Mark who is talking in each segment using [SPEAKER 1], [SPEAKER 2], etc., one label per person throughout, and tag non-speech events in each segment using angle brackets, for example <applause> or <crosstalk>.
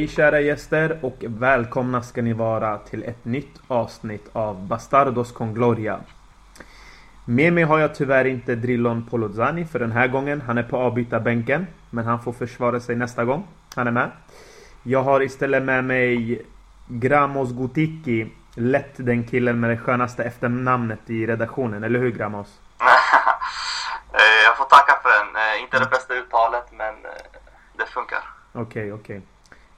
[SPEAKER 1] Hej kära gäster och välkomna ska ni vara till ett nytt avsnitt av Bastardos con Gloria. Med mig har jag tyvärr inte Drillon Polozani för den här gången. Han är på avbytarbänken. Men han får försvara sig nästa gång. Han är med. Jag har istället med mig Gramos Gutiki. Lätt den killen med det skönaste efternamnet i redaktionen. Eller hur Gramos? <laughs>
[SPEAKER 2] Eh, jag får tacka för den. Eh, inte det bästa uttalet men eh, det funkar.
[SPEAKER 1] Okej, okay, okej. Okay.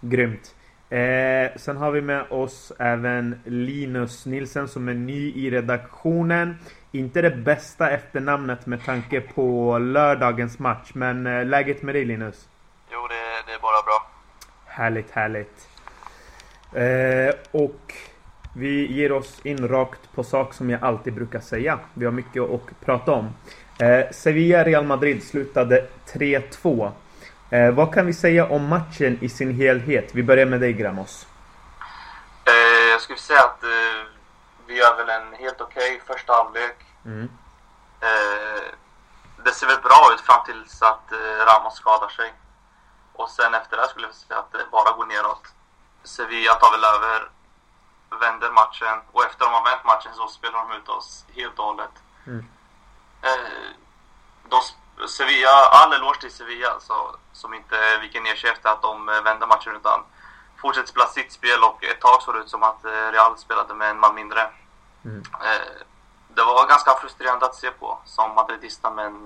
[SPEAKER 1] Grymt. Eh, sen har vi med oss även Linus Nilsen som är ny i redaktionen. Inte det bästa efternamnet med tanke på lördagens match. Men eh, läget med dig Linus?
[SPEAKER 2] Jo, det, det är bara bra.
[SPEAKER 1] Härligt, härligt. Eh, och vi ger oss in rakt på sak som jag alltid brukar säga. Vi har mycket att prata om. Eh, Sevilla-Real Madrid slutade 3-2. Eh, vad kan vi säga om matchen i sin helhet? Vi börjar med dig Gramos.
[SPEAKER 2] Eh, jag skulle säga att eh, vi gör väl en helt okej okay första halvlek. Mm. Eh, det ser väl bra ut fram tills att eh, Ramos skadar sig. Och sen efter det skulle jag säga att det bara går neråt. Sevilla tar väl över, vänder matchen och efter de har vänt matchen så spelar de ut oss helt och hållet. Mm. Eh, de Sevilla, all eloge till Sevilla alltså, som inte viker ner sig efter att de eh, vände matchen utan fortsätter spela sitt spel och ett tag såg det ut som att eh, Real spelade med en man mindre. Mm. Eh, det var ganska frustrerande att se på som madridista men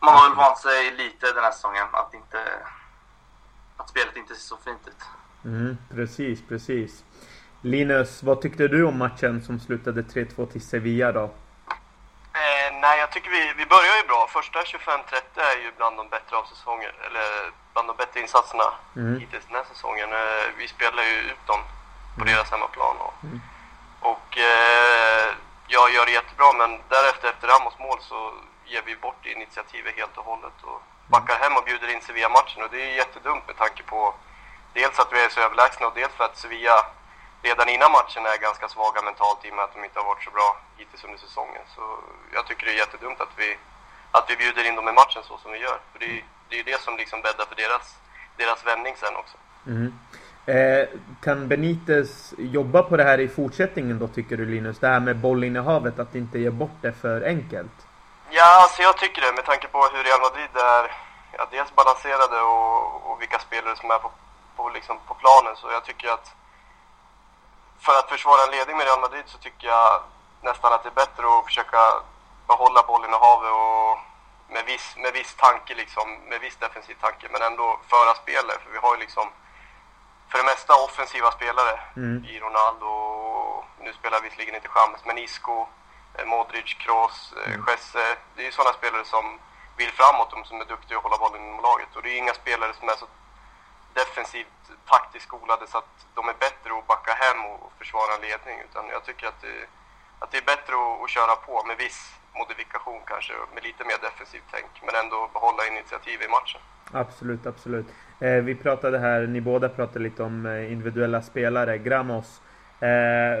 [SPEAKER 2] man har väl vant sig lite den här säsongen att inte att spelet inte ser så fint ut.
[SPEAKER 1] Mm, precis, precis. Linus, vad tyckte du om matchen som slutade 3-2 till Sevilla då?
[SPEAKER 3] Nej, jag tycker vi, vi börjar ju bra. Första 25-30 är ju bland de bättre av säsongen, eller bland de bättre insatserna mm. hittills den här säsongen. Eh, vi spelar ju ut dem på mm. deras hemmaplan. Och, mm. och eh, jag gör det jättebra, men därefter efter Ramos mål så ger vi bort initiativet helt och hållet och backar hem och bjuder in Sevilla-matchen. Och det är jättedumt med tanke på dels att vi är så överlägsna och dels för att Sevilla redan innan matchen är ganska svaga mentalt i och med att de inte har varit så bra hittills under säsongen. Så jag tycker det är jättedumt att vi, att vi bjuder in dem i matchen så som vi gör. För det är, det är det som liksom bäddar för deras, deras vändning sen också.
[SPEAKER 1] Mm. Eh, kan Benitez jobba på det här i fortsättningen då tycker du Linus? Det här med bollinnehavet, att inte ge bort det för enkelt?
[SPEAKER 3] Ja, alltså jag tycker det med tanke på hur Real Madrid är ja, dels balanserade och, och vilka spelare som är på, på, liksom på planen. Så jag tycker att för att försvara en ledning med Real Madrid så tycker jag nästan att det är bättre att försöka behålla bollen i havet och med viss, med viss tanke liksom, med viss defensiv tanke, men ändå föra spelet. För vi har ju liksom för det mesta offensiva spelare mm. i Ronaldo, nu spelar visserligen inte Chamez, men Isco, eh, Modric, Kroos, eh, mm. Jesse. Det är ju sådana spelare som vill framåt, de som är duktiga att hålla bollen inom laget. Och det är inga spelare som är så defensivt taktiskt skolade så att de är bättre att backa hem och försvara en ledning. Utan jag tycker att det, att det är bättre att, att köra på med viss modifikation kanske, med lite mer defensivt tänk, men ändå behålla initiativ i matchen.
[SPEAKER 1] Absolut, absolut. Eh, vi pratade här, ni båda pratade lite om eh, individuella spelare. Gramos, eh,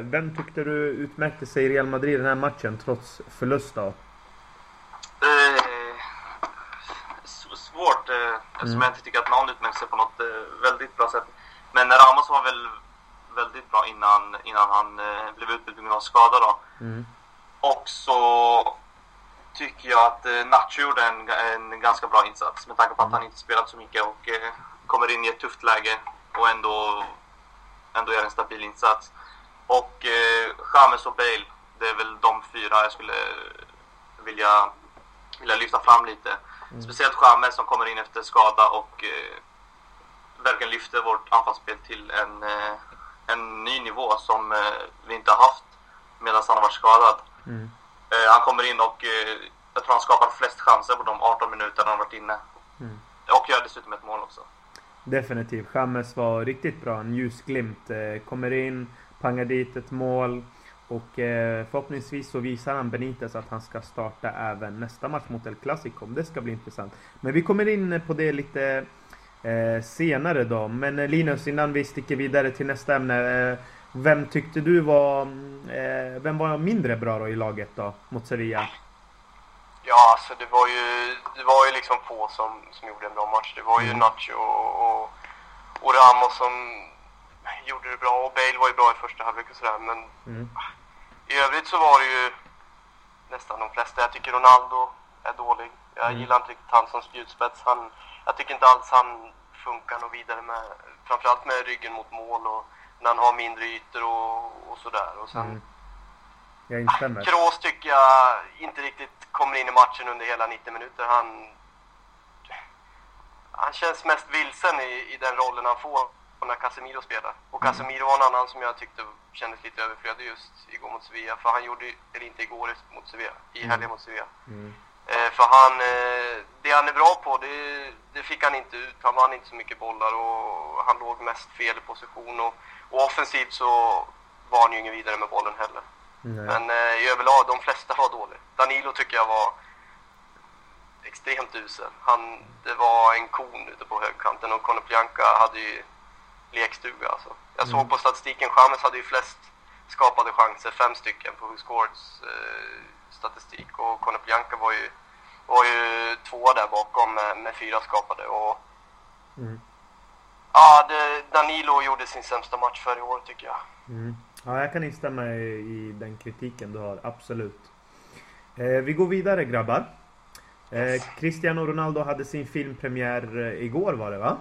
[SPEAKER 1] vem tyckte du utmärkte sig i Real Madrid den här matchen trots förlust då?
[SPEAKER 2] Eh, eftersom mm. jag inte tycker att någon utmärker sig på något eh, väldigt bra sätt. Men Ramos var väl väldigt bra innan, innan han eh, blev utbytt på grund av skada då. Mm. Och så tycker jag att eh, Nacho gjorde en, en ganska bra insats med tanke på att mm. han inte spelat så mycket och eh, kommer in i ett tufft läge och ändå, ändå gör en stabil insats. Och eh, James och Bale, det är väl de fyra jag skulle vilja, vilja lyfta fram lite. Mm. Speciellt James som kommer in efter skada och eh, verkligen lyfter vårt anfallsspel till en, eh, en ny nivå som eh, vi inte har haft medan han har varit skadad. Mm. Eh, han kommer in och eh, jag tror han skapar flest chanser på de 18 minuterna han varit inne. Mm. Och gör dessutom ett mål också.
[SPEAKER 1] Definitivt. James var riktigt bra. En ljusglimt. Eh, kommer in, pangar dit ett mål. Och eh, förhoppningsvis så visar han Benitez att han ska starta även nästa match mot El Clasico. Det ska bli intressant. Men vi kommer in på det lite eh, senare då. Men eh, Linus, innan vi sticker vidare till nästa ämne. vem tyckte du var... vem var mindre bra då i laget då mot Sevilla?
[SPEAKER 3] Ja, Ja, alltså det var ju, det var ju liksom få som, som gjorde en bra match. Det var ju mm. Nacho och, och, och Ramos som gjorde det bra och Bale var ju bra i första halvlek och sådär. Men mm. i övrigt så var det ju nästan de flesta. Jag tycker Ronaldo är dålig. Jag mm. gillar inte riktigt han som spjutspets. Han, jag tycker inte alls han funkar något vidare med, framförallt med ryggen mot mål och när han har mindre ytor och, och sådär. Och sen, mm.
[SPEAKER 1] Jag instämmer.
[SPEAKER 3] Kroos tycker jag inte riktigt kommer in i matchen under hela 90 minuter. Han, han känns mest vilsen i, i den rollen han får när Casemiro spelar. Och mm. Casemiro var en annan som jag tyckte kändes lite överflödig just igår mot Sevilla. För han gjorde, eller inte igår mot Sevilla, i mm. helgen mot Sevilla. Mm. Eh, för han, eh, det han är bra på, det, det, fick han inte ut. Han vann inte så mycket bollar och han låg mest fel position. Och, och offensivt så var han ju ingen vidare med bollen heller. Nej. Men eh, i överlag, de flesta var dåliga. Danilo tycker jag var extremt usel. Han, det var en kon ute på högkanten och Konoplyanka hade ju lekstuga alltså. Jag såg mm. på statistiken, Chamez hade ju flest skapade chanser, fem stycken på WhoScoreds eh, statistik och Konoplyanka var ju, var ju tvåa där bakom med, med fyra skapade och mm. Ja, det, Danilo gjorde sin sämsta match för i år tycker jag.
[SPEAKER 1] Mm. Ja, jag kan instämma i, i den kritiken du har, absolut. Eh, vi går vidare grabbar. Eh, Cristiano Ronaldo hade sin filmpremiär eh, igår var det va?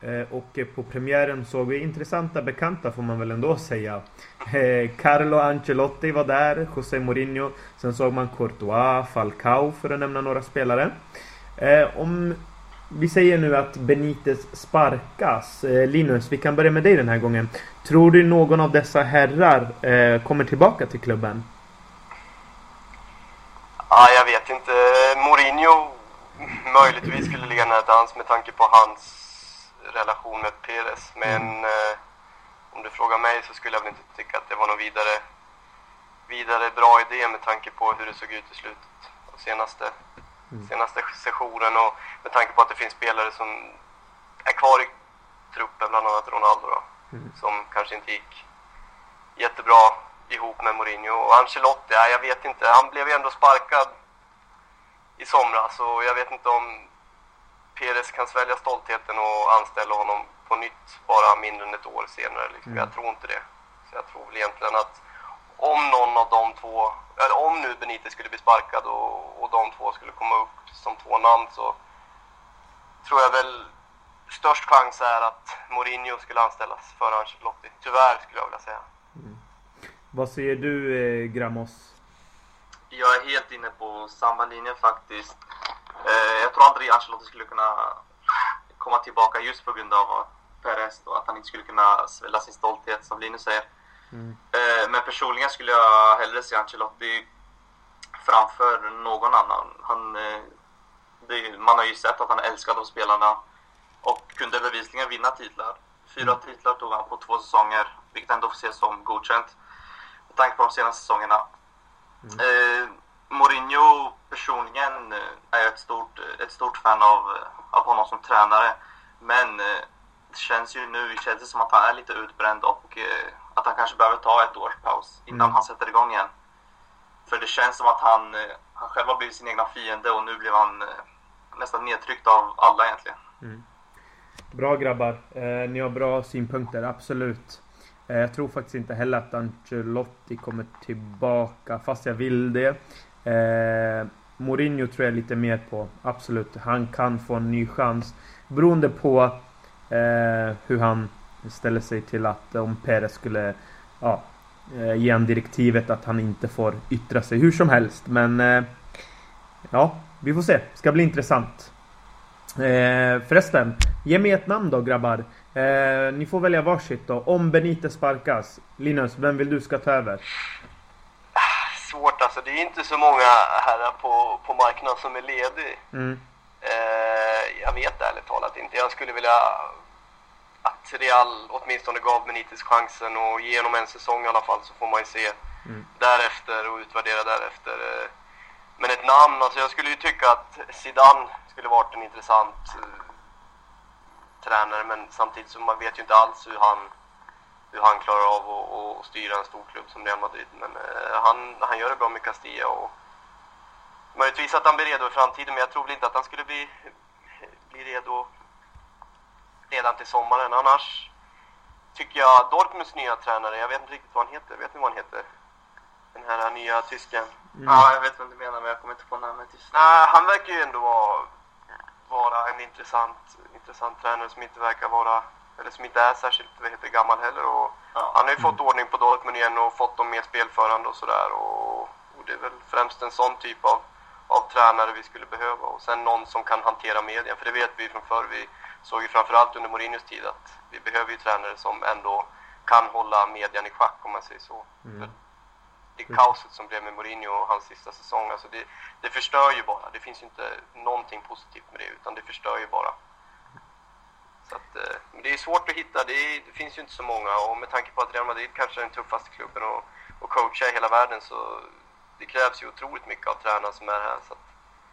[SPEAKER 1] Eh, och på premiären såg vi intressanta bekanta får man väl ändå säga. Eh, Carlo Ancelotti var där, José Mourinho. Sen såg man Courtois, Falcao för att nämna några spelare. Eh, om vi säger nu att Benitez sparkas. Linus, vi kan börja med dig den här gången. Tror du någon av dessa herrar kommer tillbaka till klubben?
[SPEAKER 3] Ja, jag vet inte. Mourinho möjligtvis skulle ligga nära dans med tanke på hans relation med Perez. Men mm. eh, om du frågar mig så skulle jag väl inte tycka att det var någon vidare, vidare bra idé med tanke på hur det såg ut i slutet av senaste, mm. senaste sessionen och med tanke på att det finns spelare som är kvar i truppen, bland annat Ronaldo då, mm. som kanske inte gick jättebra ihop med Mourinho. Och Ancelotti, ja, jag vet inte, han blev ju ändå sparkad i somras och jag vet inte om Perez kan svälja stoltheten och anställa honom på nytt bara mindre än ett år senare. Liksom. Mm. Jag tror inte det. Så jag tror väl egentligen att om någon av de två, eller om nu Benitez skulle bli sparkad och, och de två skulle komma upp som två namn så tror jag väl störst chans är att Mourinho skulle anställas för Ancelotti. Tyvärr skulle jag vilja säga. Mm.
[SPEAKER 1] Vad säger du eh, Gramos?
[SPEAKER 2] Jag är helt inne på samma linje faktiskt. Eh, jag tror aldrig Ancelotti skulle kunna komma tillbaka just på grund av Perez och att han inte skulle kunna svälja sin stolthet som Linus säger. Mm. Eh, men personligen skulle jag hellre se Ancelotti framför någon annan. Han, eh, det, man har ju sett att han älskar de spelarna och kunde bevisligen vinna titlar. Fyra mm. titlar tog han på två säsonger, vilket ändå får ses som godkänt med tanke på de senaste säsongerna. Mm. Eh, Mourinho personligen eh, är jag ett stort, ett stort fan av, eh, av honom som tränare. Men eh, det känns ju nu i Chelsea som att han är lite utbränd och att han kanske behöver ta ett års paus innan mm. han sätter igång igen. För det känns som att han, han själv har blivit sin egna fiende och nu blev han nästan nedtryckt av alla egentligen. Mm.
[SPEAKER 1] Bra grabbar. Eh, ni har bra synpunkter, absolut. Eh, jag tror faktiskt inte heller att Ancelotti kommer tillbaka, fast jag vill det. Eh, Mourinho tror jag lite mer på. Absolut, han kan få en ny chans. Beroende på eh, hur han ställer sig till att om Perez skulle ja, eh, ge han direktivet att han inte får yttra sig hur som helst. Men eh, ja, vi får se. Ska bli intressant. Eh, förresten, ge mig ett namn då grabbar. Eh, ni får välja varsitt då. Om Benitez sparkas. Linus, vem vill du ska ta över?
[SPEAKER 3] Svårt alltså. Det är inte så många här på, på marknaden som är ledig. Mm. Eh, jag vet ärligt talat inte. Jag skulle vilja att Real åtminstone gav Benitez chansen och ge honom en säsong i alla fall så får man ju se mm. därefter och utvärdera därefter. Men ett namn, alltså jag skulle ju tycka att Zidane skulle varit en intressant uh, tränare men samtidigt så man vet ju inte alls hur han hur han klarar av att styra en stor klubb som Real Madrid. Men eh, han, han gör det bra med Castilla och möjligtvis att han blir redo i framtiden, men jag tror väl inte att han skulle bli, bli redo redan till sommaren. Annars tycker jag Dortmunds nya tränare, jag vet inte riktigt vad han heter, vet ni vad han heter? Den här nya tysken.
[SPEAKER 2] Mm. Ja, jag vet vad du menar, men jag kommer inte på namnet just
[SPEAKER 3] nu. Nej, han verkar ju ändå vara, vara en intressant, intressant tränare som inte verkar vara, eller som inte är särskilt vad heter, gammal heller. Och ja. Han har ju fått ordning på Dortmund igen och fått dem mer spelförande och sådär. Och, och det är väl främst en sån typ av, av tränare vi skulle behöva. Och sen någon som kan hantera medien, för det vet vi från förr. Vi såg ju framförallt under Mourinhos tid att vi behöver ju tränare som ändå kan hålla median i schack om man säger så. Mm det kaoset som blev med Mourinho och hans sista säsong, alltså det, det förstör ju bara. Det finns ju inte någonting positivt med det, utan det förstör ju bara. Så att, eh, men det är svårt att hitta, det, är, det, finns ju inte så många och med tanke på att Real Madrid kanske är den tuffaste klubben att, att coacha i hela världen så det krävs ju otroligt mycket av tränare som är här. Så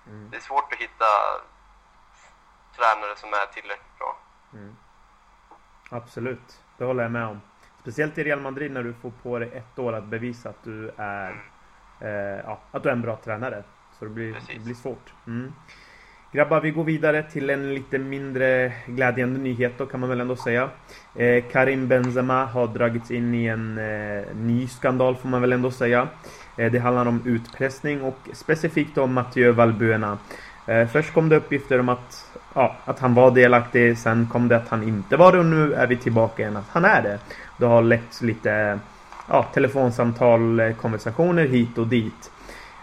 [SPEAKER 3] mm. Det är svårt att hitta tränare som är tillräckligt bra. Mm.
[SPEAKER 1] Absolut, det håller jag med om. Speciellt i Real Madrid när du får på dig ett år att bevisa att du är, eh, ja, att du är en bra tränare. Så det blir, det blir svårt. Mm. Grabbar, vi går vidare till en lite mindre glädjande nyhet då kan man väl ändå säga. Eh, Karim Benzema har dragits in i en eh, ny skandal får man väl ändå säga. Eh, det handlar om utpressning och specifikt om Mathieu Valbuena. Eh, först kom det uppgifter om att, ja, att han var delaktig, sen kom det att han inte var det och nu är vi tillbaka igen att han är det. Det har läckts lite ja, telefonsamtal, eh, konversationer hit och dit.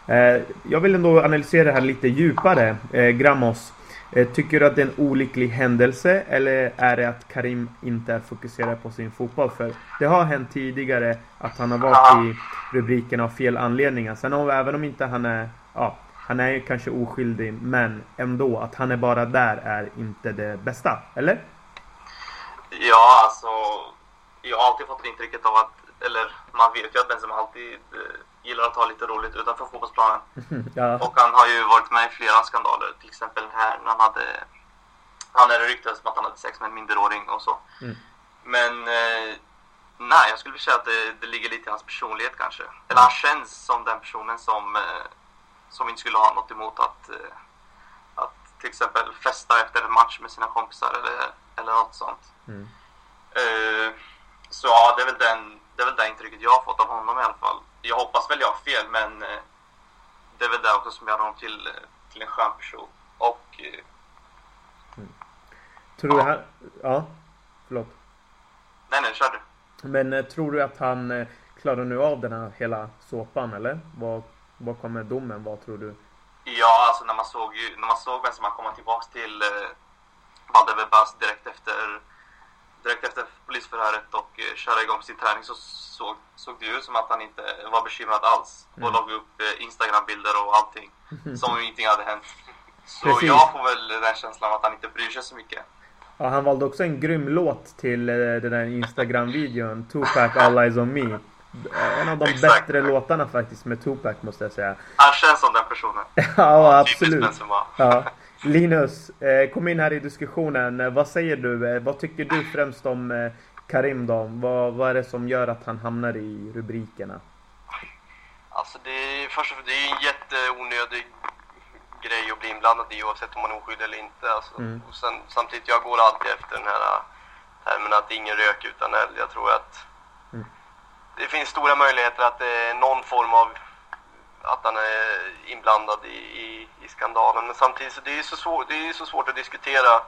[SPEAKER 1] Eh, jag vill ändå analysera det här lite djupare. Gramos. Grammos, eh, tycker du att det är en olycklig händelse eller är det att Karim inte är fokuserad på sin fotboll? För det har hänt tidigare att han har varit i rubrikerna av fel anledningar. Sen om, även om inte han är, ja, han är kanske oskyldig, men ändå att han är bara där är inte det bästa, eller?
[SPEAKER 2] Ja, alltså jag har alltid fått intrycket av att, eller man vet ju att Benzema alltid eh, gillar att ha lite roligt utanför fotbollsplanen. <laughs> ja. Och han har ju varit med i flera skandaler, till exempel här när han hade, han är ryktades som att han hade sex med en minderåring och så. Mm. Men eh, nej, jag skulle vilja säga att det, det, ligger lite i hans personlighet kanske. Eller han känns som den personen som, eh, som inte skulle ha något emot att, eh, att till exempel festa efter en match med sina kompisar eller, eller något sånt. Mm. Eh, så ja, det är, väl den, det är väl det intrycket jag har fått av honom i alla fall. Jag hoppas väl jag har fel, men eh, det är väl det också som gör honom till, eh, till en skön person. Och... Eh,
[SPEAKER 1] mm. Tror ja. du han... Ja, förlåt.
[SPEAKER 2] Nej, nej, kör du.
[SPEAKER 1] Men tror du att han klarar nu av den här hela såpan, eller? Vad, vad kommer domen vara, tror du?
[SPEAKER 2] Ja, alltså när man såg, när man såg vem som har kommit tillbaka till eh, Valdebebas direkt efter direkt efter polisförhöret och eh, köra igång sin träning så såg, såg det ut som att han inte var bekymrad alls. Och mm. la upp eh, Instagram-bilder och allting. Som om ingenting hade hänt. <laughs> Så Precis. jag får väl den känslan att han inte bryr sig så mycket.
[SPEAKER 1] Ja, han valde också en grym låt till eh, den där Instagram-videon. Tupac All Eyes On Me. En av de Exakt. bättre låtarna faktiskt med Tupac måste jag säga.
[SPEAKER 2] Han känns som den personen. <laughs>
[SPEAKER 1] ja, absolut. Ja. <laughs> Linus, eh, kom in här i diskussionen. Eh, vad säger du? Eh, vad tycker du främst om Karim då? Vad, vad är det som gör att han hamnar i rubrikerna?
[SPEAKER 3] Alltså det är, först det är en jätteonödig grej att bli inblandad i oavsett om man är oskyldig eller inte. Alltså. Mm. Och sen, samtidigt, jag går alltid efter den här termen att ingen rök utan eld. Jag tror att mm. det finns stora möjligheter att det är någon form av att han är inblandad i, i skandalen. Men samtidigt så det är det så svårt, det är så svårt att diskutera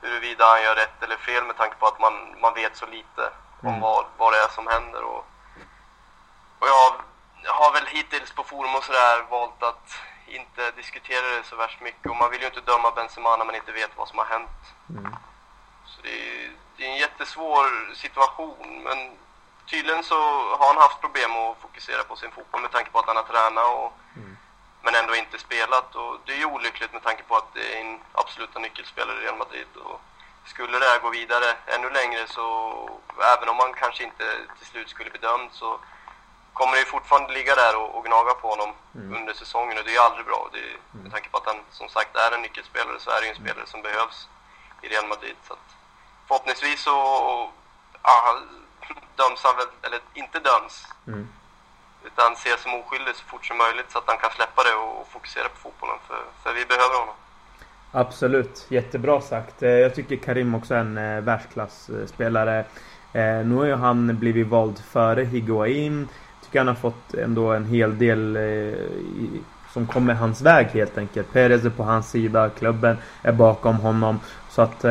[SPEAKER 3] huruvida han gör rätt eller fel med tanke på att man, man vet så lite om mm. vad, vad det är som händer. Och, och jag, jag har väl hittills på forum och sådär valt att inte diskutera det så värst mycket. Och man vill ju inte döma Benzema när man inte vet vad som har hänt. Mm. Så det är, det är en jättesvår situation. Men tydligen så har han haft problem att fokusera på sin fotboll med tanke på att han har tränat och, mm. Men ändå inte spelat. Och det är ju olyckligt med tanke på att det är en absoluta nyckelspelare i Real Madrid. Och skulle det här gå vidare ännu längre så, även om man kanske inte till slut skulle bedömt så kommer det ju fortfarande ligga där och, och gnaga på honom mm. under säsongen och det är ju aldrig bra. Det är, mm. Med tanke på att han som sagt är en nyckelspelare så är det ju en spelare som behövs i Real Madrid. Så att, förhoppningsvis så ja, döms han väl, eller inte döms. Mm. Utan ses som oskyldig så fort som möjligt så att han kan släppa det och fokusera på fotbollen. För, för vi behöver honom.
[SPEAKER 1] Absolut, jättebra sagt. Eh, jag tycker Karim också är en eh, världsklasspelare. Eh, nu har ju han blivit vald före Higuain. Tycker han har fått ändå en hel del som kommer hans väg helt enkelt. Perez är på hans sida, klubben är bakom honom. Så att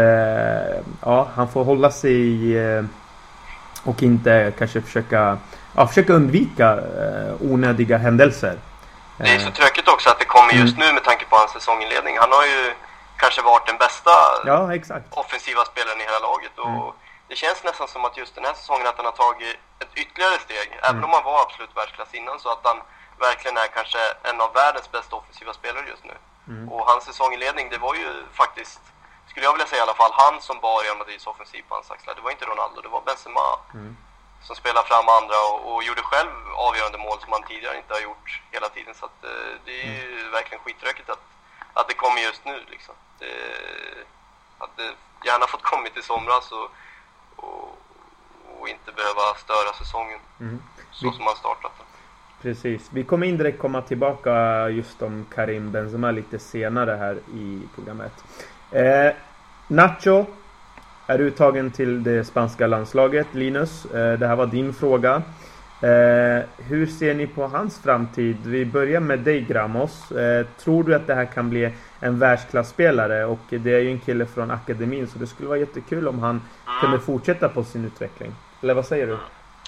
[SPEAKER 1] ja, han får hålla sig och inte kanske försöka, ja, försöka undvika onödiga händelser.
[SPEAKER 3] Det är så tråkigt också att det kommer just nu med tanke på hans säsonginledning. Han har ju kanske varit den bästa
[SPEAKER 1] ja,
[SPEAKER 3] offensiva spelaren i hela laget. Och mm. Det känns nästan som att just den här säsongen att han har tagit ett ytterligare steg. Mm. Även om han var absolut världsklass innan så att han verkligen är kanske en av världens bästa offensiva spelare just nu. Mm. Och hans säsonginledning, det var ju faktiskt, skulle jag vilja säga i alla fall, han som bar Real Madrids offensiv på hans axlar. Det var inte Ronaldo, det var Benzema. Mm. Som spelade fram andra och, och, gjorde själv avgörande mål som han tidigare inte har gjort hela tiden. Så att, eh, det är ju mm. verkligen skittråkigt att, att det kommer just nu liksom. Det hade gärna fått kommit i somras och, och, och inte behöva störa säsongen mm. så som man startat den.
[SPEAKER 1] Precis. Vi kommer indirekt komma tillbaka just om Karim Benzema lite senare här i programmet. Eh, Nacho är uttagen till det spanska landslaget. Linus, eh, det här var din fråga. Eh, hur ser ni på hans framtid? Vi börjar med dig Gramos. Eh, tror du att det här kan bli en världsklasspelare? Och det är ju en kille från akademin så det skulle vara jättekul om han mm. kunde fortsätta på sin utveckling. Eller vad säger du?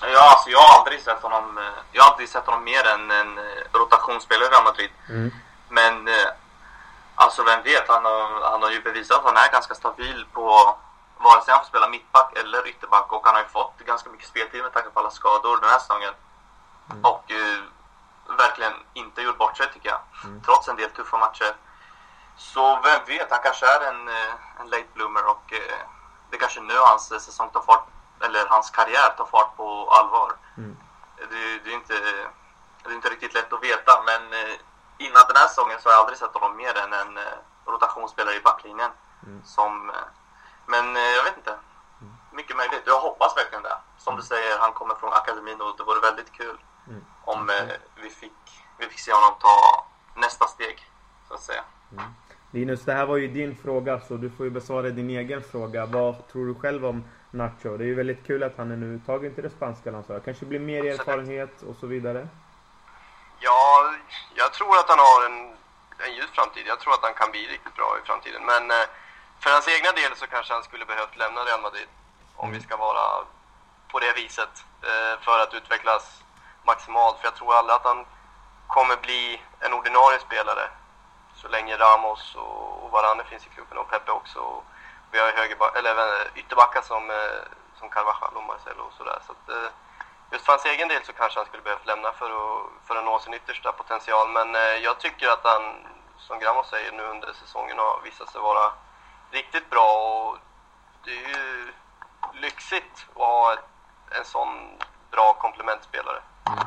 [SPEAKER 2] Ja, alltså jag har aldrig sett honom, jag har aldrig sett honom mer än en rotationsspelare i Real Madrid. Mm. Men alltså vem vet, han har, han har ju bevisat att han är ganska stabil på vare sig han får spela mittback eller ytterback och han har ju fått ganska mycket speltid med tanke på alla skador den här säsongen. Mm. Och uh, verkligen inte gjort bort sig tycker jag. Mm. Trots en del tuffa matcher. Så vem vet, han kanske är en, uh, en late bloomer och uh, det kanske nu hans säsong tar fart, eller hans karriär tar fart på allvar. Mm. Det, det, är inte, det är inte riktigt lätt att veta men innan den här säsongen så har jag aldrig sett honom mer än en rotationsspelare i backlinjen. Mm. Som men eh, jag vet inte. Mycket möjligt. Jag hoppas verkligen det. Som du säger, han kommer från akademin och det vore väldigt kul mm. om eh, vi, fick, vi fick se honom ta nästa steg, så att säga. Mm.
[SPEAKER 1] Linus, det här var ju din fråga så du får ju besvara din egen fråga. Vad tror du själv om Nacho? Det är ju väldigt kul att han är nu tagen till det spanska landslaget. Kanske blir mer erfarenhet och så vidare?
[SPEAKER 3] Ja, jag tror att han har en, en ljus framtid. Jag tror att han kan bli riktigt bra i framtiden. Men eh, för hans egna del så kanske han skulle behövt lämna Real Madrid. Om vi ska vara på det viset. Eh, för att utvecklas maximalt. För jag tror aldrig att han kommer bli en ordinarie spelare. Så länge Ramos och Varane finns i klubben och Pepe också. Vi har högerback, eller eh, ytterbackar som, eh, som Carvajal och Marcelo och sådär. Så att, eh, just för hans egen del så kanske han skulle behövt lämna för att, för att nå sin yttersta potential. Men jag tycker att han, som Gramos säger nu under säsongen, har visat sig vara riktigt bra och det är ju lyxigt att ha en sån bra komplementspelare. Mm.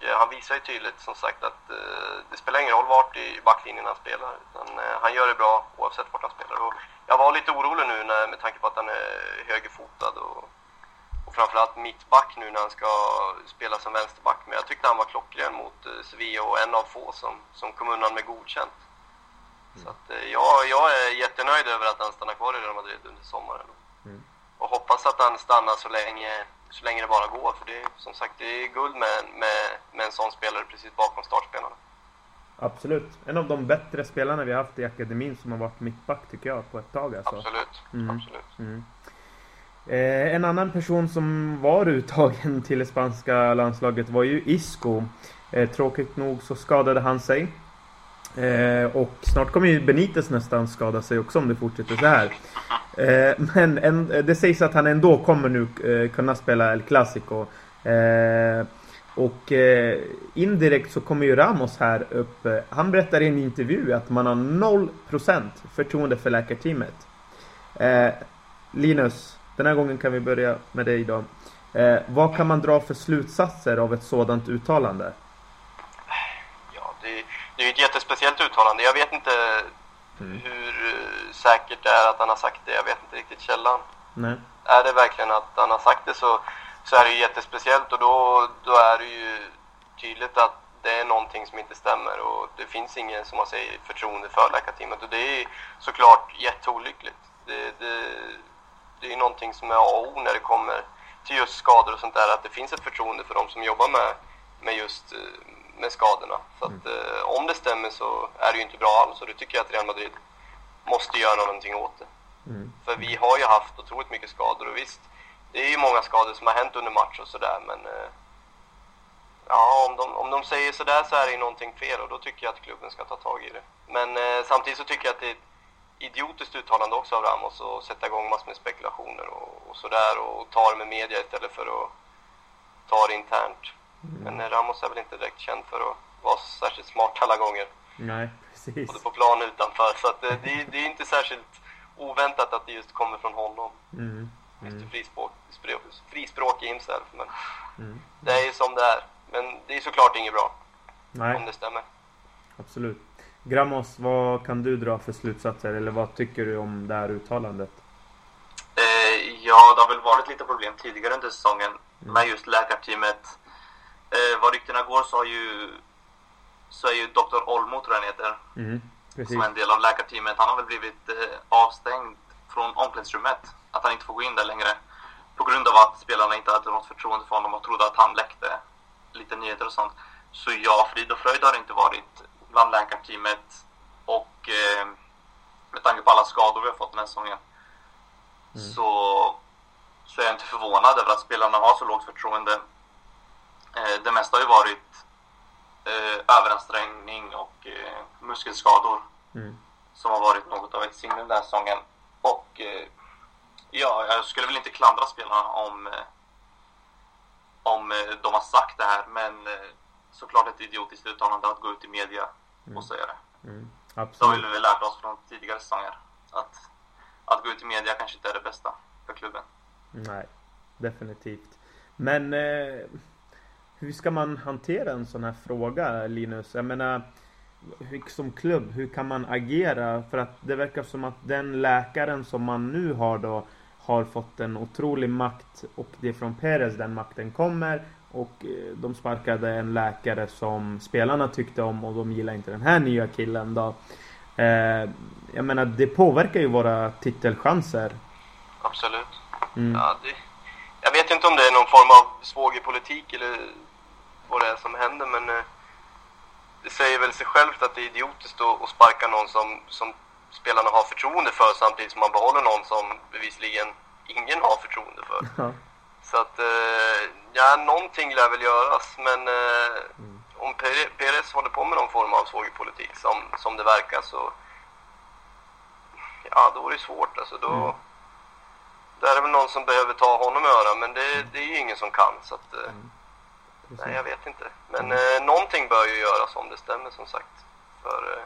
[SPEAKER 3] Eh, han visar ju tydligt som sagt att uh, det spelar ingen roll vart i backlinjen han spelar. Utan, han gör det bra oavsett vart han spelar. Och jag var lite orolig nu när, med tanke på att han är högerfotad och framförallt mittback nu när han ska spela som vänsterback. Men jag tyckte han var klockren mot uh, Sevilla och en av få som, som kom undan med godkänt. Så att, eh, ja, jag är jättenöjd över att han stannar kvar i Real Madrid under sommaren. Mm. Och hoppas att han stannar så länge, så länge det bara går. För det är som sagt det är guld med, med, med en sån spelare precis bakom startspelarna.
[SPEAKER 1] Absolut. En av de bättre spelarna vi har haft i akademin som har varit mittback tycker jag på ett tag. Alltså.
[SPEAKER 3] Absolut. Mm. Absolut.
[SPEAKER 1] Eh, en annan person som var uttagen <laughs> till det spanska landslaget var ju Isco. Eh, tråkigt nog så skadade han sig. Eh, och snart kommer ju Benitez nästan skada sig också om det fortsätter så här. Eh, men en, det sägs att han ändå kommer nu eh, kunna spela El Clasico. Eh, och eh, indirekt så kommer ju Ramos här upp. Han berättar i en intervju att man har 0% förtroende för läkarteamet. Eh, Linus, den här gången kan vi börja med dig då. vad kan man dra för slutsatser av ett sådant uttalande?
[SPEAKER 3] det är ju ett jättespeciellt uttalande. Jag vet inte mm. hur eh, säkert det är att han har sagt det. Jag vet inte riktigt källan. Nej. Är det verkligen att han har sagt det så, så är det ju jättespeciellt och då, då är det ju tydligt att det är någonting som inte stämmer och det finns ingen, som man säger, förtroende för läkarteamet och det är såklart jätteolyckligt. Det, det, det är någonting som är A och O när det kommer till just skador och sånt där, att det finns ett förtroende för de som jobbar med, med just eh, med skadorna. Så att, eh, om det stämmer så är det ju inte bra alls och det tycker jag att Real Madrid måste göra någonting åt det. Mm. För vi har ju haft otroligt mycket skador och visst, det är ju många skador som har hänt under match och sådär men eh, ja, om de, om de säger sådär så är det ju någonting fel och då tycker jag att klubben ska ta tag i det. Men eh, samtidigt så tycker jag att det är idiotiskt uttalande också av Ramos att sätta igång massor med spekulationer och, och sådär och ta det med media istället för att ta det internt. Mm. Men eh, Ramos är väl inte direkt känd för att vara särskilt smart alla gånger.
[SPEAKER 1] Nej, precis.
[SPEAKER 3] Både på plan och utanför. Så att, eh, det, det är inte särskilt oväntat att det just kommer från honom. Mm. Mm. Frispråk, frispråk himself. Men mm. det är ju som det är. Men det är såklart inget bra. Nej. Om det stämmer.
[SPEAKER 1] Absolut. Gramos, vad kan du dra för slutsatser? Eller vad tycker du om det här uttalandet?
[SPEAKER 2] Eh, ja, det har väl varit lite problem tidigare under säsongen mm. med just läkarteamet. Eh, vad ryktena går så har ju så är ju Dr. Olmo, tror jag han heter, mm. som är en del av läkarteamet. Han har väl blivit eh, avstängd från omklädningsrummet. Att han inte får gå in där längre. På grund av att spelarna inte hade något förtroende för honom och trodde att han läckte lite nyheter och sånt. Så ja, frid och fröjd har det inte varit bland läkarteamet. Och eh, med tanke på alla skador vi har fått den här säsongen mm. så, så är jag inte förvånad över att spelarna har så lågt förtroende. Eh, det mesta har ju varit eh, överansträngning och eh, muskelskador mm. som har varit något av ett signum den här säsongen. Och ja, jag skulle väl inte klandra spelarna om om de har sagt det här men såklart ett idiotiskt uttalande att gå ut i media och mm. säga det. Mm. Absolut. Det har vi lärt oss från tidigare säsonger. Att, att gå ut i media kanske inte är det bästa för klubben.
[SPEAKER 1] Nej, definitivt. Men eh, hur ska man hantera en sån här fråga Linus? Jag menar som klubb, hur kan man agera? För att det verkar som att den läkaren som man nu har då har fått en otrolig makt och det är från Perez den makten kommer och eh, de sparkade en läkare som spelarna tyckte om och de gillar inte den här nya killen då. Eh, jag menar det påverkar ju våra titelchanser.
[SPEAKER 3] Absolut. Mm. Ja, det, jag vet inte om det är någon form av svågerpolitik eller vad det är som händer men eh, det säger väl sig självt att det är idiotiskt att, att sparka någon som, som spelarna har förtroende för samtidigt som man behåller någon som bevisligen ingen har förtroende för. Ja. Så att, eh, ja, någonting lär väl göras. Men eh, mm. om Perez håller på med någon form av svågerpolitik som, som det verkar så... Ja, då är det svårt. Alltså, då, mm. Där är det väl någon som behöver ta honom i örat, men det, det är ju ingen som kan. Så att, eh, mm. Nej, jag vet inte. Men eh, någonting bör ju göras om det stämmer som sagt. För eh,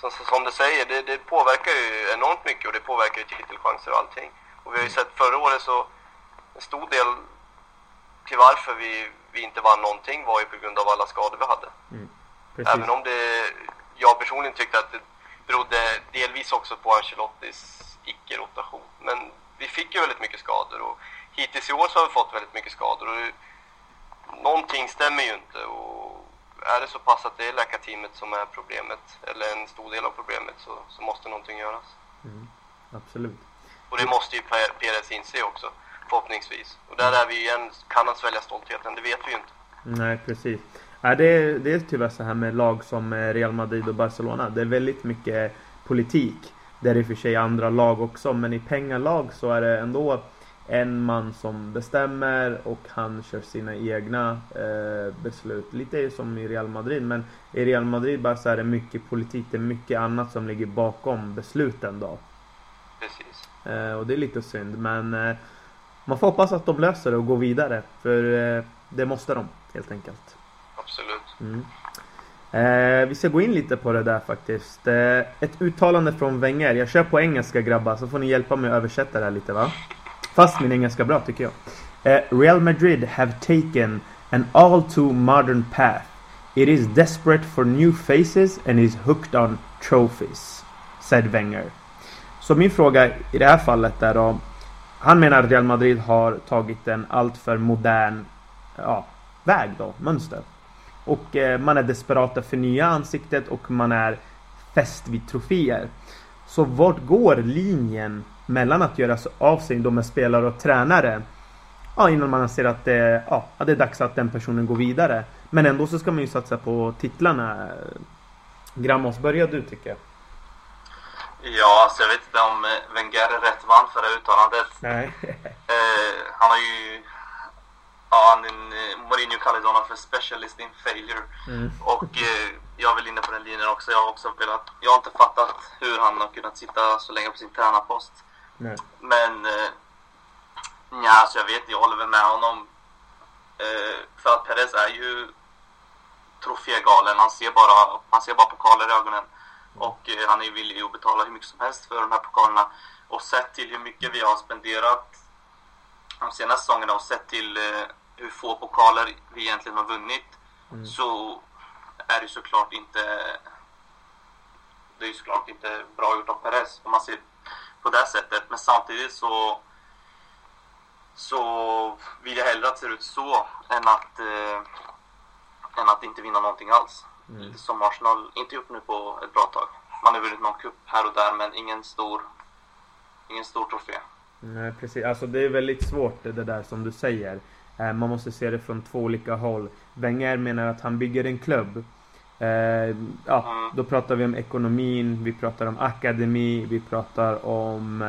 [SPEAKER 3] som, som du säger, det, det, påverkar ju enormt mycket och det påverkar ju titelchanser och allting. Och vi har ju sett förra året så en stor del till varför vi, vi inte vann någonting var ju på grund av alla skador vi hade. Mm, Även om det, jag personligen tyckte att det berodde delvis också på Ancelottis icke-rotation. Men vi fick ju väldigt mycket skador och hittills i år så har vi fått väldigt mycket skador. Och någonting stämmer ju inte och är det så pass att det är läkarteamet som är problemet, eller en stor del av problemet, så, så måste någonting göras.
[SPEAKER 1] Mm, absolut.
[SPEAKER 3] Och det måste ju Perez inse också, förhoppningsvis. Och där är vi igen, kan han svälja stoltheten? Det vet vi ju inte.
[SPEAKER 1] Nej, precis. Ja, det, är, det är tyvärr så här med lag som eh, Real Madrid och Barcelona. Det är väldigt mycket politik. Det är i och för sig andra lag också, men i pengalag så är det ändå en man som bestämmer och han kör sina egna eh, beslut. Lite som i Real Madrid men i Real Madrid bara så är det mycket politik, det är mycket annat som ligger bakom besluten då.
[SPEAKER 3] Precis.
[SPEAKER 1] Eh, och det är lite synd men eh, man får hoppas att de löser det och går vidare för eh, det måste de helt enkelt.
[SPEAKER 3] Absolut.
[SPEAKER 1] Mm. Eh, vi ska gå in lite på det där faktiskt. Eh, ett uttalande från Wenger. Jag kör på engelska grabbar så får ni hjälpa mig att översätta det här lite va? Fast min engelska bra tycker jag. Uh, Real Madrid have taken an all too modern path. It is desperate for new faces and is hooked on trophies. Said Wenger. Så min fråga i det här fallet är då. Han menar att Real Madrid har tagit en alltför modern ja, väg då, mönster. Och eh, man är desperata för nya ansiktet och man är fäst vid troféer. Så vart går linjen mellan att göra av sig då med spelare och tränare? Ja, innan man ser att det, ja, det är dags att den personen går vidare. Men ändå så ska man ju satsa på titlarna. Gramos, börja du tycker jag.
[SPEAKER 2] Ja, alltså jag vet inte om eh, Wenger är rätt man för det uttalandet.
[SPEAKER 1] Nej. <laughs>
[SPEAKER 2] eh, han har ju... Ja, han, eh, Mourinho kallade honom för specialist in failure. Mm. Och eh, jag är väl inne på den linjen också. Jag har också velat... Jag har inte fattat hur han har kunnat sitta så länge på sin tränarpost. Nej. Men... Eh, ja, alltså jag vet, jag håller väl med honom. Eh, för att Perez är ju trofégalen. Han ser bara, han ser bara pokaler i ögonen. Och eh, han är villig att betala hur mycket som helst för de här pokalerna. Och sett till hur mycket vi har spenderat de senaste säsongerna och sett till eh, hur få pokaler vi egentligen har vunnit mm. så är det såklart inte det är såklart inte bra gjort av Perez om man ser på det sättet. Men samtidigt så så vill jag hellre att det ser ut så än att eh, än att inte vinna någonting alls. Mm. Som Arsenal inte gjort nu på ett bra tag. Man har vunnit någon cup här och där men ingen stor, ingen stor trofé.
[SPEAKER 1] Nej precis, alltså det är väldigt svårt det där som du säger. Eh, man måste se det från två olika håll. Wenger menar att han bygger en klubb. Eh, ja, mm. då pratar vi om ekonomin, vi pratar om akademi, vi pratar om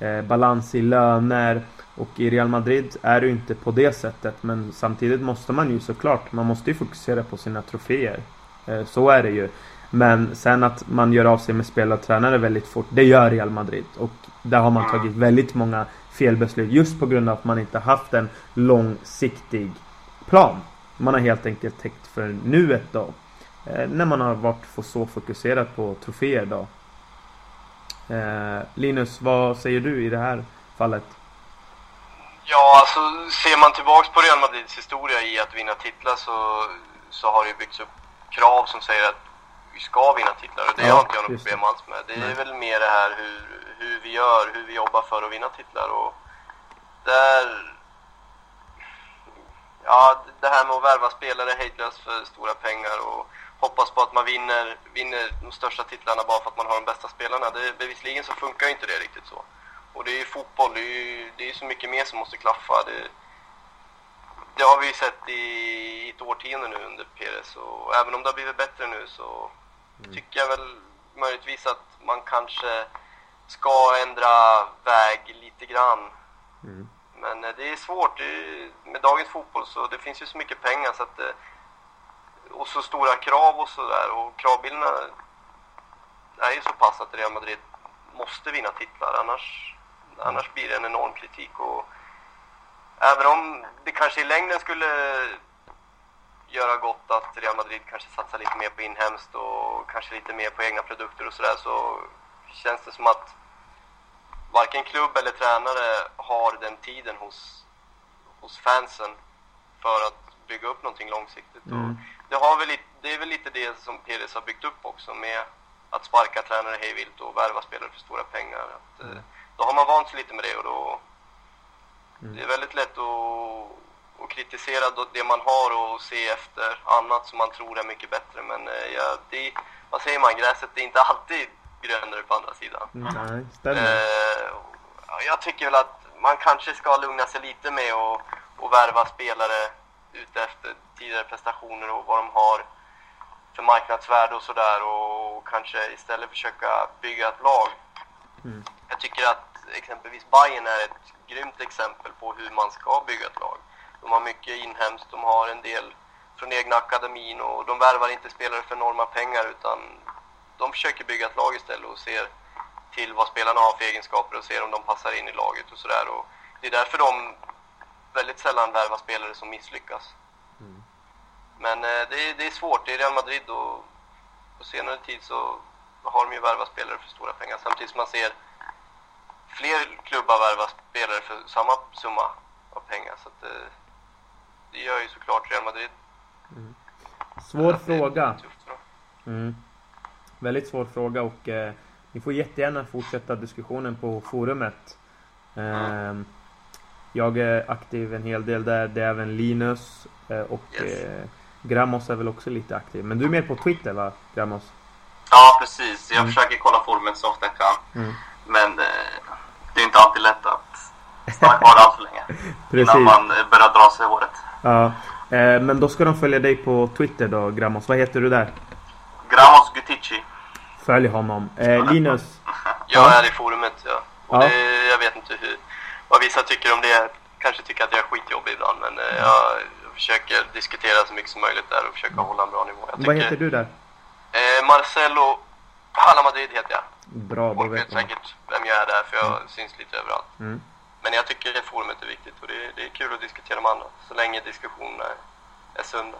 [SPEAKER 1] eh, balans i löner. Och i Real Madrid är det ju inte på det sättet. Men samtidigt måste man ju såklart, man måste ju fokusera på sina troféer. Eh, så är det ju. Men sen att man gör av sig med spelare och tränare väldigt fort. Det gör Real Madrid. Och där har man tagit väldigt många felbeslut. Just på grund av att man inte haft en långsiktig plan. Man har helt enkelt täckt för nuet då. Eh, när man har varit så fokuserad på troféer då. Eh, Linus, vad säger du i det här fallet?
[SPEAKER 3] Ja, alltså ser man tillbaks på Real Madrids historia i att vinna titlar så, så har det ju byggts upp krav som säger att vi ska vinna titlar och det ja, har inte jag något problem alls med. Det är Nej. väl mer det här hur, hur vi gör, hur vi jobbar för att vinna titlar och där... Ja, det här med att värva spelare hejdlöst för stora pengar och hoppas på att man vinner, vinner de största titlarna bara för att man har de bästa spelarna. Det, bevisligen så funkar inte det riktigt så. Och det är ju fotboll, det är ju det är så mycket mer som måste klaffa. Det, det har vi ju sett i ett årtionde nu under Perez och även om det har blivit bättre nu så mm. tycker jag väl möjligtvis att man kanske ska ändra väg lite grann. Mm. Men eh, det är svårt det är, med dagens fotboll så det finns ju så mycket pengar så att eh, och så stora krav och sådär och kravbilderna är ju så pass att Real Madrid måste vinna titlar annars, annars blir det en enorm kritik och även om det kanske i längden skulle göra gott att Real Madrid kanske satsar lite mer på inhemskt och kanske lite mer på egna produkter och sådär så känns det som att varken klubb eller tränare har den tiden hos, hos fansen för att bygga upp någonting långsiktigt. Mm. Det, har väl, det är väl lite det som Peres har byggt upp också med att sparka tränare hejvilt och värva spelare för stora pengar. Att, mm. Då har man vant sig lite med det och då... Mm. Det är väldigt lätt att, att kritisera det man har och se efter annat som man tror är mycket bättre. Men eh, ja, det, vad säger man, gräset är inte <laughs> alltid grönare på andra sidan.
[SPEAKER 1] Nej, stämmer. Eh,
[SPEAKER 3] jag tycker väl att man kanske ska lugna sig lite med att och värva spelare ute efter tidigare prestationer och vad de har för marknadsvärde och sådär och kanske istället försöka bygga ett lag. Mm. Jag tycker att exempelvis Bayern är ett grymt exempel på hur man ska bygga ett lag. De har mycket inhemskt, de har en del från egna akademin och de värvar inte spelare för enorma pengar utan de försöker bygga ett lag istället och ser till vad spelarna har för egenskaper och ser om de passar in i laget och sådär. Det är därför de väldigt sällan värva spelare som misslyckas. Mm. Men eh, det, är, det är svårt. Det är Real Madrid och på senare tid så har de ju värvat spelare för stora pengar samtidigt som man ser fler klubbar värva spelare för samma summa av pengar. Så att, eh, det gör ju såklart Real Madrid.
[SPEAKER 1] Mm. Svår fråga. Mm. Väldigt svår fråga och eh, ni får jättegärna fortsätta diskussionen på forumet. Eh, jag är aktiv en hel del där. Det är även Linus. Eh, och
[SPEAKER 3] yes.
[SPEAKER 1] Eh, Gramos är väl också lite aktiv. Men du är mer på Twitter va, Gramos?
[SPEAKER 2] Ja, precis. Jag mm. försöker kolla forumet så ofta jag kan. Mm. Men eh, det är inte alltid lätt att stanna kvar allt för länge. <laughs> Innan man eh, börjar dra sig i håret.
[SPEAKER 1] Ja. Eh, men då ska de följa dig på Twitter då, Gramos. Vad heter du där?
[SPEAKER 2] Gramos Gutici.
[SPEAKER 1] Följ honom. Eh, Linus? <laughs>
[SPEAKER 3] Jag är i forumet, ja. Och ja. Det, jag vet inte hur, vad vissa tycker om det. Kanske tycker att jag är skitjobbig ibland, men jag försöker diskutera så mycket som möjligt där och försöka hålla en bra nivå.
[SPEAKER 1] Jag vad heter du där?
[SPEAKER 3] Eh, Marcelo Hala Madrid heter jag.
[SPEAKER 1] Bra,
[SPEAKER 3] Folk vet säkert vem jag är där, för jag mm. syns lite överallt. Mm. Men jag tycker att forumet är viktigt och det, det är kul att diskutera med andra, så länge diskussionerna är sunda.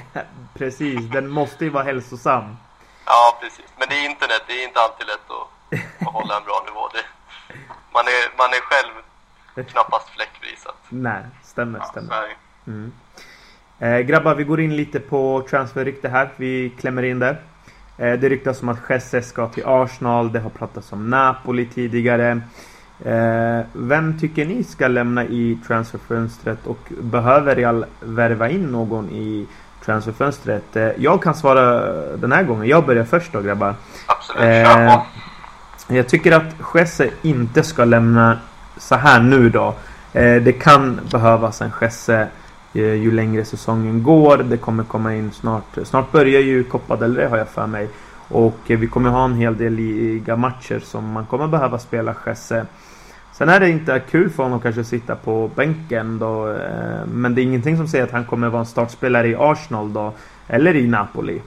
[SPEAKER 3] <laughs>
[SPEAKER 1] precis, den måste ju vara hälsosam.
[SPEAKER 3] Ja, precis. Men det är internet, det är inte alltid lätt att, att hålla en bra nivå. Det, man, är, man är själv knappast fläckfri. Så att...
[SPEAKER 1] Nej, stämmer, stämmer. Mm. Eh, grabbar, vi går in lite på transferrykte här. Vi klämmer in det. Eh, det ryktas om att Jesse ska till Arsenal. Det har pratats om Napoli tidigare. Eh, vem tycker ni ska lämna i transferfönstret och behöver Real värva in någon i transferfönstret? Eh, jag kan svara den här gången. Jag börjar först då grabbar.
[SPEAKER 3] Absolut, eh,
[SPEAKER 1] Jag tycker att Jesse inte ska lämna så här nu då. Eh, det kan behövas en Jesse Eh, ju längre säsongen går. Det kommer komma in snart. Snart börjar ju Copa del Rey har jag för mig. Och eh, vi kommer ha en hel del ligamatcher som man kommer behöva spela Jesse. Sen är det inte kul för honom att kanske sitta på bänken då. Eh, men det är ingenting som säger att han kommer vara en startspelare i Arsenal då. Eller i Napoli.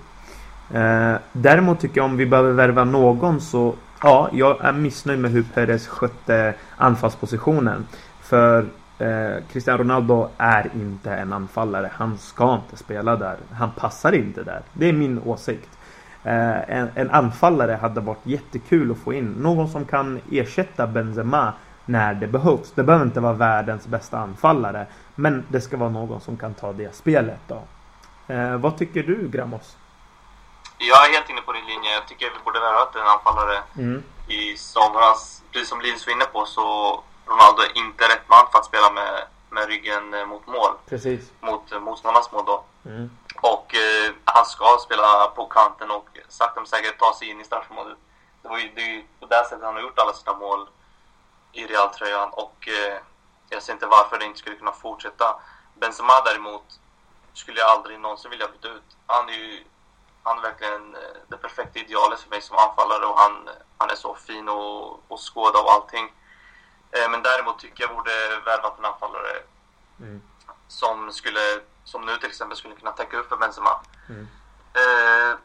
[SPEAKER 1] Däremot tycker jag om vi behöver värva någon så Ja, jag är missnöjd med hur Perez skötte anfallspositionen. För eh, Cristiano Ronaldo är inte en anfallare. Han ska inte spela där. Han passar inte där. Det är min åsikt. Eh, en, en, anfallare hade varit jättekul att få in. Någon som kan ersätta Benzema när det behövs. Det behöver inte vara världens bästa anfallare. Men det ska vara någon som kan ta det spelet då. Eh, vad tycker du Gramos?
[SPEAKER 2] Jag är helt inne på din linje. Jag tycker vi borde värvat en anfallare mm. i somras. Precis som Linus var inne på så Ronaldo är inte rätt man för att spela med, med ryggen eh, mot mål.
[SPEAKER 1] Precis.
[SPEAKER 2] Mot eh, motståndarnas mål då. Mm. Och eh, han ska spela på kanten och sakta men säkert ta sig in i straffområdet. Det, var ju, det är ju på det sättet han har gjort alla sina mål i Real-tröjan och eh, jag ser inte varför det inte skulle kunna fortsätta. Benzema däremot skulle jag aldrig någonsin vilja byta ut. Han är ju han är verkligen eh, det perfekta idealet för mig som anfallare och han, han är så fin och, och skåda och allting. Eh, men däremot tycker jag borde värvat en anfallare mm. som skulle, som nu till exempel, skulle kunna täcka upp för Benzema. Mm. Eh,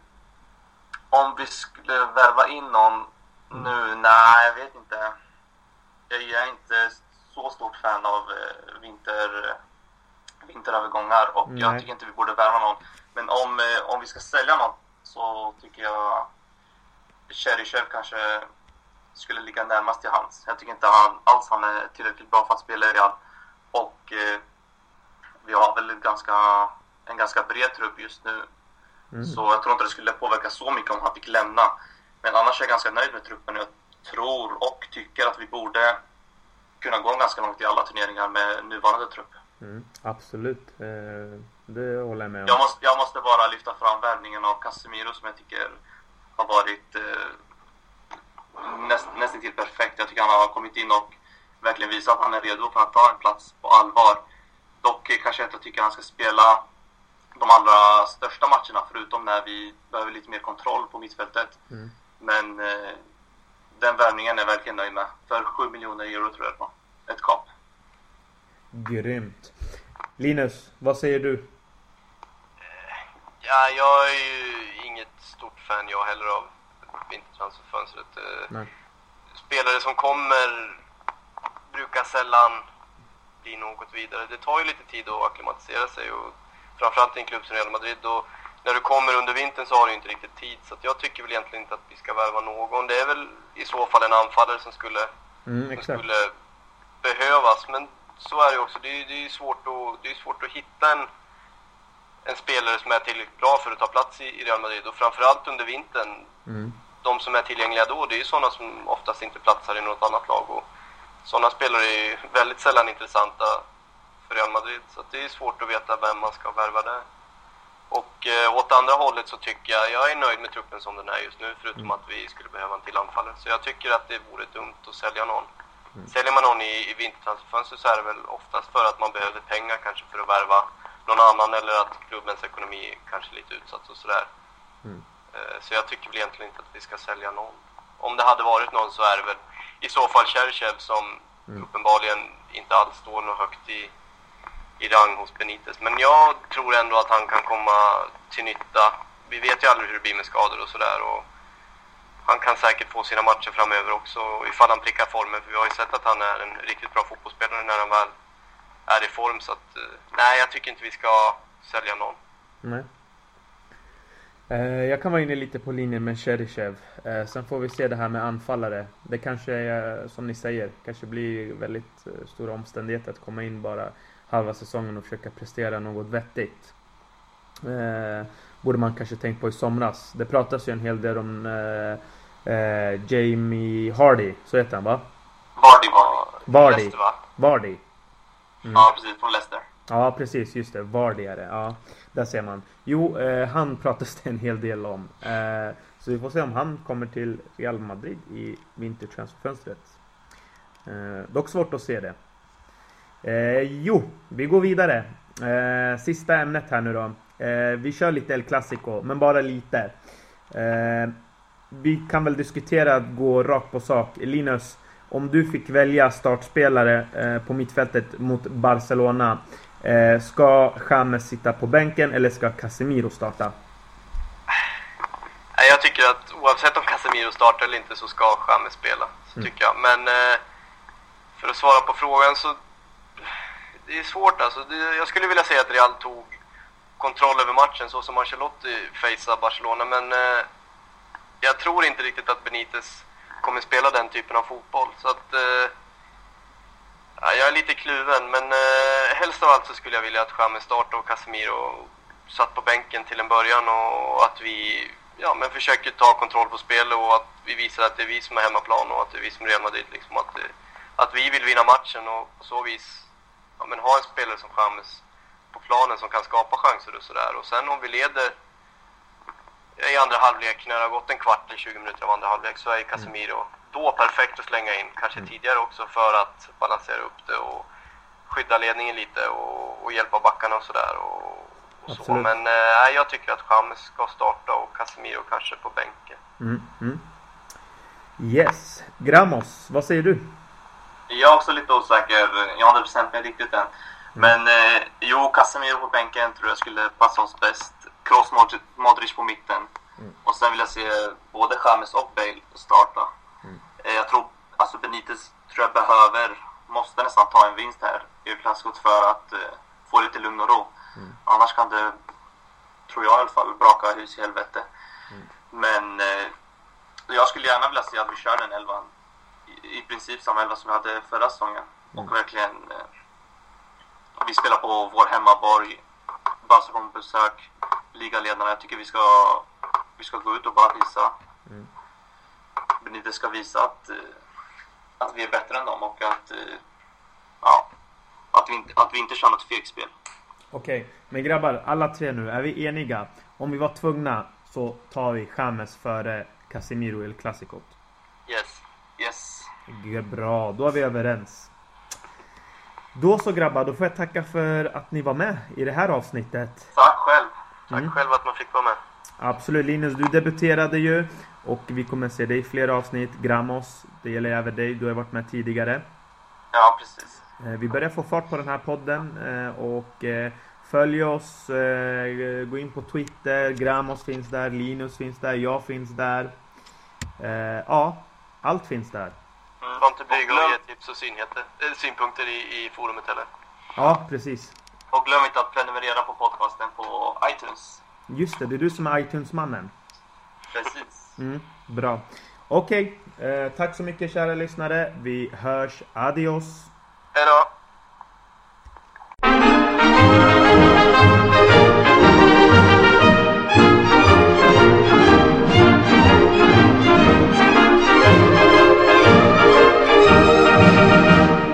[SPEAKER 2] om vi skulle värva in någon mm. nu? Nej, jag vet inte. Jag är inte så stort fan av eh, vinter, vinterövergångar och Nej. jag tycker inte vi borde värva någon. Men om, eh, om vi ska sälja något så tycker jag Cheryshev kanske skulle ligga närmast till hands. Jag tycker inte han, alls han är tillräckligt bra för att spela i Real. Och eh, vi har väl ganska, en ganska bred trupp just nu. Mm. Så jag tror inte det skulle påverka så mycket om han fick lämna. Men annars är jag ganska nöjd med truppen. Jag tror och tycker att vi borde kunna gå ganska långt i alla turneringar med nuvarande trupp.
[SPEAKER 1] Mm, absolut. Eh, det håller jag med om.
[SPEAKER 2] Jag måste, jag måste bara lyfta fram värvningen av Casemiro som jag tycker har varit eh, näst, nästan till perfekt. Jag tycker han har kommit in och verkligen visat att han är redo för att ta en plats på allvar. Dock kanske jag inte tycker han ska spela de allra största matcherna förutom när vi behöver lite mer kontroll på mittfältet. Mm. Men eh, den värvningen är jag verkligen nöjd med. För 7 miljoner euro tror jag på. Ett kap.
[SPEAKER 1] Grymt. Linus, vad säger du?
[SPEAKER 3] Ja, jag är ju inget stort fan jag heller av vintertransferfönstret. Nej. Spelare som kommer brukar sällan bli något vidare. Det tar ju lite tid att acklimatisera sig och framförallt i en klubb som Real Madrid. Och när du kommer under vintern så har du inte riktigt tid. Så jag tycker väl egentligen inte att vi ska värva någon. Det är väl i så fall en anfallare som skulle, mm, som skulle behövas. Men så är det också. Det är, det är, svårt, att, det är svårt att hitta en, en spelare som är tillräckligt bra för att ta plats i, i Real Madrid. Och framförallt under vintern. Mm. De som är tillgängliga då, det är ju sådana som oftast inte platsar i något annat lag. Och sådana spelare är väldigt sällan intressanta för Real Madrid. Så det är svårt att veta vem man ska värva där. Och eh, åt andra hållet så tycker jag, jag är nöjd med truppen som den är just nu förutom mm. att vi skulle behöva en till anfallare. Så jag tycker att det vore dumt att sälja någon. Mm. Säljer man någon i, i vintertransferfönster så är det väl oftast för att man behöver pengar kanske för att värva någon annan eller att klubbens ekonomi kanske är lite utsatt och sådär. Mm. Eh, så jag tycker väl egentligen inte att vi ska sälja någon. Om det hade varit någon så är det väl i så fall Cherchev som mm. uppenbarligen inte alls står något högt i, i rang hos Benitez. Men jag tror ändå att han kan komma till nytta. Vi vet ju aldrig hur det blir med skador och sådär. Han kan säkert få sina matcher framöver också ifall han prickar formen. För vi har ju sett att han är en riktigt bra fotbollsspelare när han väl är i form. Så att, eh, nej, jag tycker inte vi ska sälja någon.
[SPEAKER 1] Nej. Eh, jag kan vara inne lite på linjen med Cheryshev. Eh, sen får vi se det här med anfallare. Det kanske är, som ni säger, kanske blir väldigt stora omständigheter att komma in bara halva säsongen och försöka prestera något vettigt. Borde man kanske tänkt på i somras. Det pratas ju en hel del om Jamie Hardy, så heter han va?
[SPEAKER 2] Vardy, Vardy.
[SPEAKER 1] Vardy. Vardy.
[SPEAKER 2] Mm. Ja, precis. Från Leicester.
[SPEAKER 1] Ja, precis. Just det. Det. Ja, där ser man. Jo, eh, han <laughs> pratas det en hel del om. Eh, så vi får se om han kommer till Real Madrid i vintertransferfönstret. Eh, dock svårt att se det. Eh, jo, vi går vidare. Eh, sista ämnet här nu då. Eh, vi kör lite El Clasico, men bara lite. Eh, vi kan väl diskutera att gå rakt på sak. Linus, om du fick välja startspelare eh, på mittfältet mot Barcelona. Eh, ska James sitta på bänken eller ska Casemiro starta?
[SPEAKER 3] Jag tycker att oavsett om Casemiro startar eller inte så ska James spela. Så mm. tycker jag. Men eh, för att svara på frågan så... Det är svårt alltså. jag skulle vilja säga att Real tog kontroll över matchen så som Ancelotti faceade Barcelona. Men jag tror inte riktigt att Benitez kommer spela den typen av fotboll. Så att, eh, jag är lite kluven, men eh, helst av allt så skulle jag vilja att James startar och Casemiro satt på bänken till en början och att vi ja, men försöker ta kontroll på spelet och att vi visar att det är vi som är hemmaplan och att det är vi som är Real Madrid. Liksom, att, eh, att vi vill vinna matchen och på så vis ja, men ha en spelare som James på planen som kan skapa chanser och sådär. Och sen om vi leder i andra halvlek, när det har gått en kvart eller 20 minuter av andra halvlek, så är Casemiro mm. då perfekt att slänga in. Kanske mm. tidigare också för att balansera upp det och skydda ledningen lite och, och hjälpa backarna och sådär. Och, och så. Men eh, jag tycker att James ska starta och Casemiro kanske på bänken.
[SPEAKER 1] Mm. Mm. Yes. Gramos, vad säger du?
[SPEAKER 2] Jag är också lite osäker. Jag har inte bestämt mig riktigt än. Mm. Men eh, jo, Casemiro på bänken tror jag skulle passa oss bäst. Kroos Modric på mitten. Mm. Och sen vill jag se både James och Bale starta. Mm. Eh, jag tror, alltså Benitez tror jag behöver, måste nästan ta en vinst här i Klassikot för att eh, få lite lugn och ro. Mm. Annars kan det, tror jag i alla fall, braka hus i helvete. Mm. Men eh, jag skulle gärna vilja se att vi kör den elvan. I, i princip samma elva som vi hade förra säsongen. Och mm. verkligen, eh, vi spelar på vår hemmaborg. Barca kommer på besök ligaledarna. Jag tycker vi ska, vi ska gå ut och bara visa. Mm. Benitez ska visa att, eh, att vi är bättre än dem och att, eh, ja, att, vi, inte, att vi inte kör något fegspel.
[SPEAKER 1] Okej, okay. men grabbar, alla tre nu, är vi eniga? Om vi var tvungna så tar vi James före Casemiro El Clasico.
[SPEAKER 2] Yes. Yes.
[SPEAKER 1] Bra, då är vi överens. Då så grabbar, då får jag tacka för att ni var med i det här avsnittet.
[SPEAKER 2] Tack själv.
[SPEAKER 3] Tack mm. själv att man fick vara med.
[SPEAKER 1] Absolut Linus, du debuterade ju och vi kommer se dig i fler avsnitt. Gramos, det gäller även dig. Du har varit med tidigare.
[SPEAKER 2] Ja, precis.
[SPEAKER 1] Eh, vi börjar få fart på den här podden eh, och eh, följ oss. Gå in på Twitter. Gramos finns där, Linus finns där, jag finns där. Ja, allt finns där.
[SPEAKER 3] Mm. Var inte blyg och ge tips och synheter, synpunkter i, i forumet heller.
[SPEAKER 1] Ja, precis.
[SPEAKER 2] Och glöm inte att prenumerera på podcasten på iTunes.
[SPEAKER 1] Just det, det är du som är iTunes-mannen.
[SPEAKER 2] Precis.
[SPEAKER 1] Mm, bra. Okej, okay. eh, tack så mycket kära lyssnare. Vi hörs. Adios.
[SPEAKER 3] Hej då.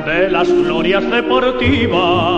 [SPEAKER 4] De las glorias deportivas